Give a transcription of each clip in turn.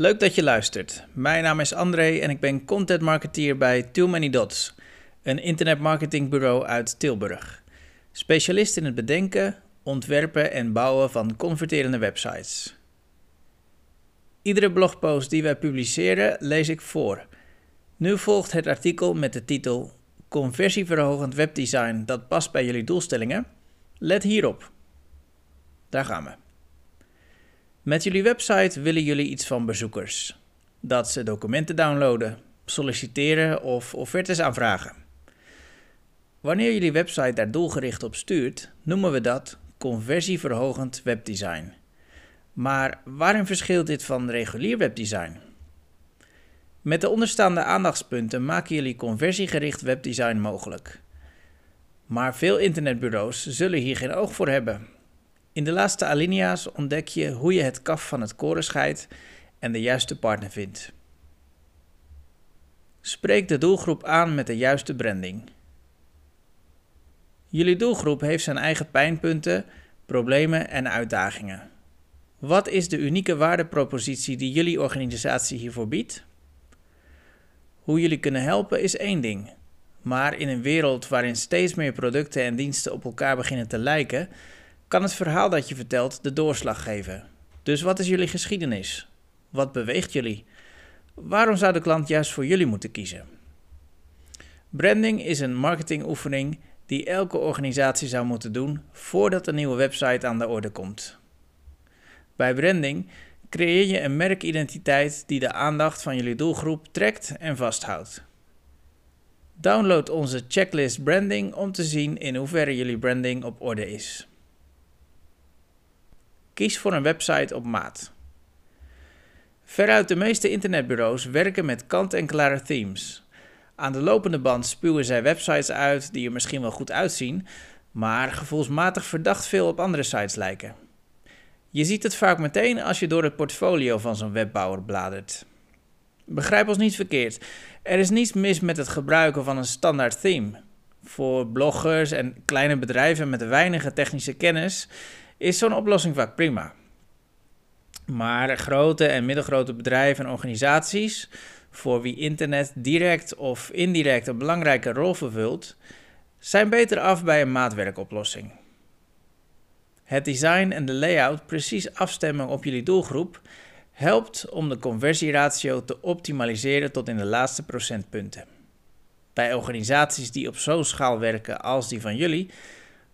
Leuk dat je luistert. Mijn naam is André en ik ben content marketeer bij Too Many Dots, een internetmarketingbureau uit Tilburg. Specialist in het bedenken, ontwerpen en bouwen van converterende websites. Iedere blogpost die wij publiceren lees ik voor. Nu volgt het artikel met de titel Conversieverhogend webdesign dat past bij jullie doelstellingen. Let hierop. Daar gaan we. Met jullie website willen jullie iets van bezoekers. Dat ze documenten downloaden, solliciteren of offertes aanvragen. Wanneer jullie website daar doelgericht op stuurt, noemen we dat conversieverhogend webdesign. Maar waarin verschilt dit van regulier webdesign? Met de onderstaande aandachtspunten maken jullie conversiegericht webdesign mogelijk. Maar veel internetbureaus zullen hier geen oog voor hebben. In de laatste alinea's ontdek je hoe je het kaf van het koren scheidt en de juiste partner vindt. Spreek de doelgroep aan met de juiste branding. Jullie doelgroep heeft zijn eigen pijnpunten, problemen en uitdagingen. Wat is de unieke waardepropositie die jullie organisatie hiervoor biedt? Hoe jullie kunnen helpen is één ding. Maar in een wereld waarin steeds meer producten en diensten op elkaar beginnen te lijken, kan het verhaal dat je vertelt de doorslag geven. Dus wat is jullie geschiedenis? Wat beweegt jullie? Waarom zou de klant juist voor jullie moeten kiezen? Branding is een marketingoefening die elke organisatie zou moeten doen voordat een nieuwe website aan de orde komt. Bij branding creëer je een merkidentiteit die de aandacht van jullie doelgroep trekt en vasthoudt. Download onze checklist branding om te zien in hoeverre jullie branding op orde is. Kies voor een website op maat. Veruit de meeste internetbureaus werken met kant-en-klare themes. Aan de lopende band spuwen zij websites uit die er misschien wel goed uitzien, maar gevoelsmatig verdacht veel op andere sites lijken. Je ziet het vaak meteen als je door het portfolio van zo'n webbouwer bladert. Begrijp ons niet verkeerd. Er is niets mis met het gebruiken van een standaard theme. Voor bloggers en kleine bedrijven met weinige technische kennis is zo'n oplossing vaak prima. Maar grote en middelgrote bedrijven en organisaties, voor wie internet direct of indirect een belangrijke rol vervult, zijn beter af bij een maatwerkoplossing. Het design en de layout precies afstemmen op jullie doelgroep helpt om de conversieratio te optimaliseren tot in de laatste procentpunten. Bij organisaties die op zo'n schaal werken als die van jullie,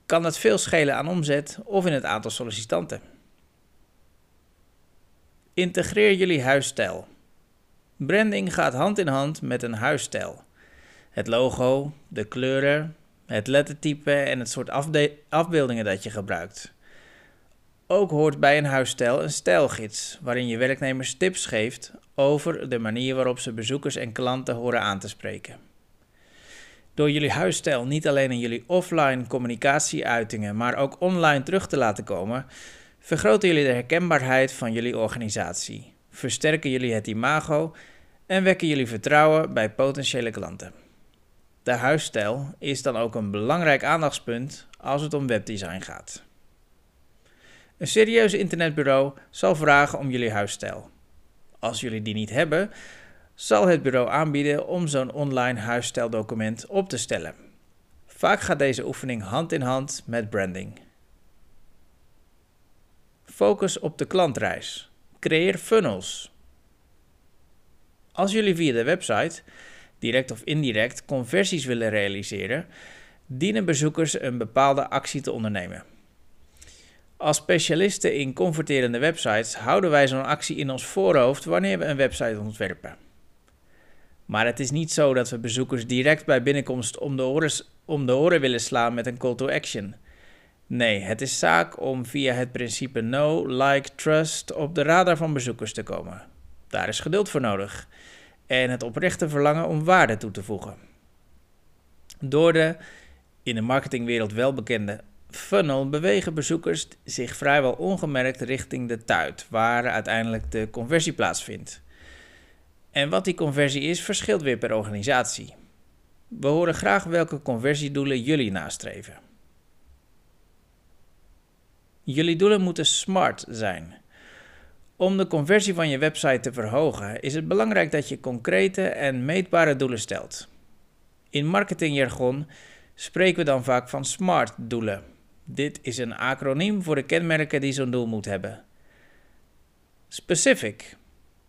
kan het veel schelen aan omzet of in het aantal sollicitanten. Integreer jullie huisstijl. Branding gaat hand in hand met een huisstijl. Het logo, de kleuren, het lettertype en het soort afbeeldingen dat je gebruikt. Ook hoort bij een huisstijl een stijlgids, waarin je werknemers tips geeft over de manier waarop ze bezoekers en klanten horen aan te spreken. Door jullie huisstijl niet alleen in jullie offline communicatieuitingen, maar ook online terug te laten komen, vergroten jullie de herkenbaarheid van jullie organisatie, versterken jullie het imago en wekken jullie vertrouwen bij potentiële klanten. De huisstijl is dan ook een belangrijk aandachtspunt als het om webdesign gaat. Een serieus internetbureau zal vragen om jullie huisstijl. Als jullie die niet hebben, zal het bureau aanbieden om zo'n online huisstijldocument op te stellen. Vaak gaat deze oefening hand in hand met branding. Focus op de klantreis. Creëer funnels. Als jullie via de website, direct of indirect, conversies willen realiseren, dienen bezoekers een bepaalde actie te ondernemen. Als specialisten in converterende websites houden wij zo'n actie in ons voorhoofd wanneer we een website ontwerpen. Maar het is niet zo dat we bezoekers direct bij binnenkomst om de, oren, om de oren willen slaan met een call to action. Nee, het is zaak om via het principe know, like, trust op de radar van bezoekers te komen. Daar is geduld voor nodig en het oprechte verlangen om waarde toe te voegen. Door de in de marketingwereld welbekende funnel bewegen bezoekers zich vrijwel ongemerkt richting de tuit, waar uiteindelijk de conversie plaatsvindt. En wat die conversie is, verschilt weer per organisatie. We horen graag welke conversiedoelen jullie nastreven. Jullie doelen moeten smart zijn. Om de conversie van je website te verhogen, is het belangrijk dat je concrete en meetbare doelen stelt. In marketingjargon spreken we dan vaak van SMART-doelen. Dit is een acroniem voor de kenmerken die zo'n doel moet hebben. Specific.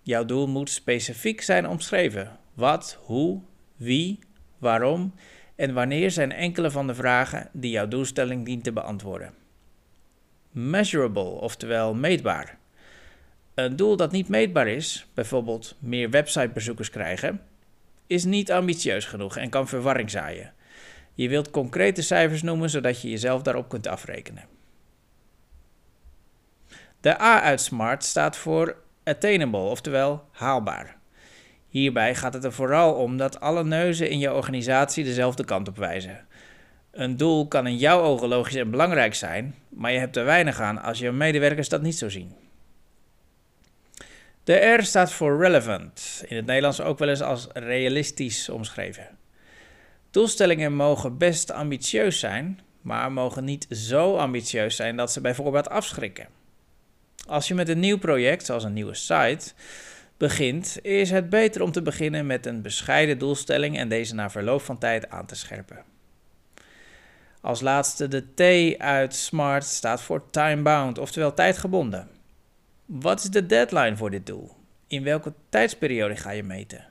Jouw doel moet specifiek zijn omschreven. Wat, hoe, wie, waarom en wanneer zijn enkele van de vragen die jouw doelstelling dient te beantwoorden. Measurable, oftewel meetbaar. Een doel dat niet meetbaar is, bijvoorbeeld meer websitebezoekers krijgen, is niet ambitieus genoeg en kan verwarring zaaien. Je wilt concrete cijfers noemen zodat je jezelf daarop kunt afrekenen. De A uit SMART staat voor attainable, oftewel haalbaar. Hierbij gaat het er vooral om dat alle neuzen in je organisatie dezelfde kant op wijzen. Een doel kan in jouw ogen logisch en belangrijk zijn, maar je hebt er weinig aan als je medewerkers dat niet zo zien. De R staat voor relevant, in het Nederlands ook wel eens als realistisch omschreven. Doelstellingen mogen best ambitieus zijn, maar mogen niet zo ambitieus zijn dat ze bijvoorbeeld afschrikken. Als je met een nieuw project, zoals een nieuwe site, begint, is het beter om te beginnen met een bescheiden doelstelling en deze na verloop van tijd aan te scherpen. Als laatste de T uit SMART staat voor time-bound, oftewel tijdgebonden. Wat is de deadline voor dit doel? In welke tijdsperiode ga je meten?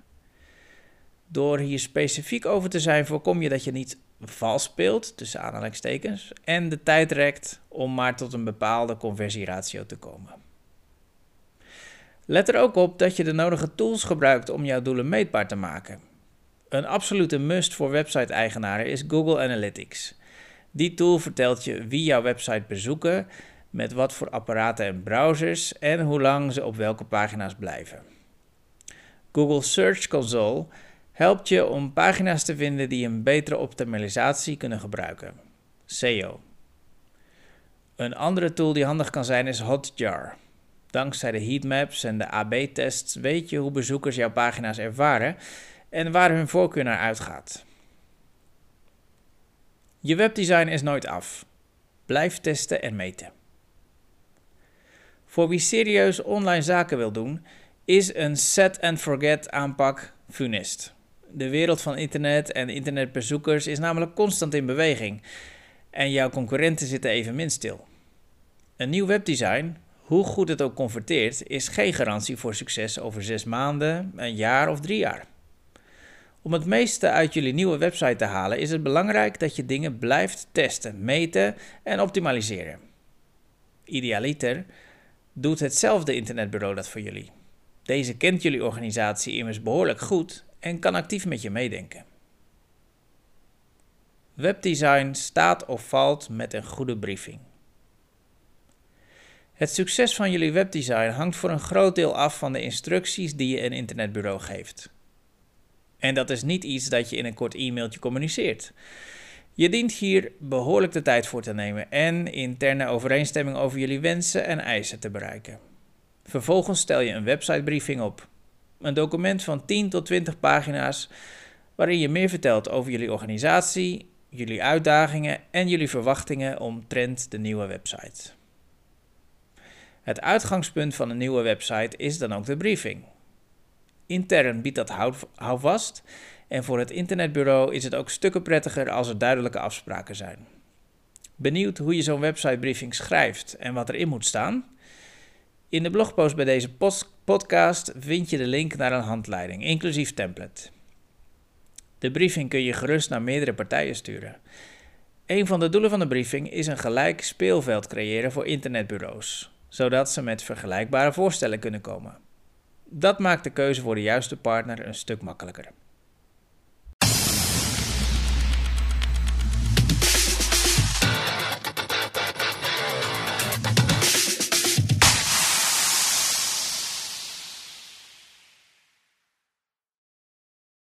Door hier specifiek over te zijn, voorkom je dat je niet vals speelt, tussen aanhalingstekens, en de tijd rekt om maar tot een bepaalde conversieratio te komen. Let er ook op dat je de nodige tools gebruikt om jouw doelen meetbaar te maken. Een absolute must voor website-eigenaren is Google Analytics. Die tool vertelt je wie jouw website bezoeken, met wat voor apparaten en browsers en hoe lang ze op welke pagina's blijven. Google Search Console helpt je om pagina's te vinden die een betere optimalisatie kunnen gebruiken. SEO. Een andere tool die handig kan zijn is Hotjar. Dankzij de heatmaps en de AB-tests weet je hoe bezoekers jouw pagina's ervaren en waar hun voorkeur naar uitgaat. Je webdesign is nooit af. Blijf testen en meten. Voor wie serieus online zaken wil doen, is een set and forget aanpak funest. De wereld van internet en internetbezoekers is namelijk constant in beweging en jouw concurrenten zitten evenmin stil. Een nieuw webdesign, hoe goed het ook converteert, is geen garantie voor succes over zes maanden, een jaar of drie jaar. Om het meeste uit jullie nieuwe website te halen, is het belangrijk dat je dingen blijft testen, meten en optimaliseren. Idealiter doet hetzelfde internetbureau dat voor jullie. Deze kent jullie organisatie immers behoorlijk goed en kan actief met je meedenken. Webdesign staat of valt met een goede briefing. Het succes van jullie webdesign hangt voor een groot deel af van de instructies die je een internetbureau geeft. En dat is niet iets dat je in een kort e-mailtje communiceert. Je dient hier behoorlijk de tijd voor te nemen en interne overeenstemming over jullie wensen en eisen te bereiken. Vervolgens stel je een websitebriefing op. Een document van 10 tot 20 pagina's waarin je meer vertelt over jullie organisatie, jullie uitdagingen en jullie verwachtingen omtrent de nieuwe website. Het uitgangspunt van een nieuwe website is dan ook de briefing. Intern biedt dat houvast en voor het internetbureau is het ook stukken prettiger als er duidelijke afspraken zijn. Benieuwd hoe je zo'n websitebriefing schrijft en wat erin moet staan? In de blogpost bij deze podcast vind je de link naar een handleiding, inclusief template. De briefing kun je gerust naar meerdere partijen sturen. Een van de doelen van de briefing is een gelijk speelveld creëren voor internetbureaus, zodat ze met vergelijkbare voorstellen kunnen komen. Dat maakt de keuze voor de juiste partner een stuk makkelijker.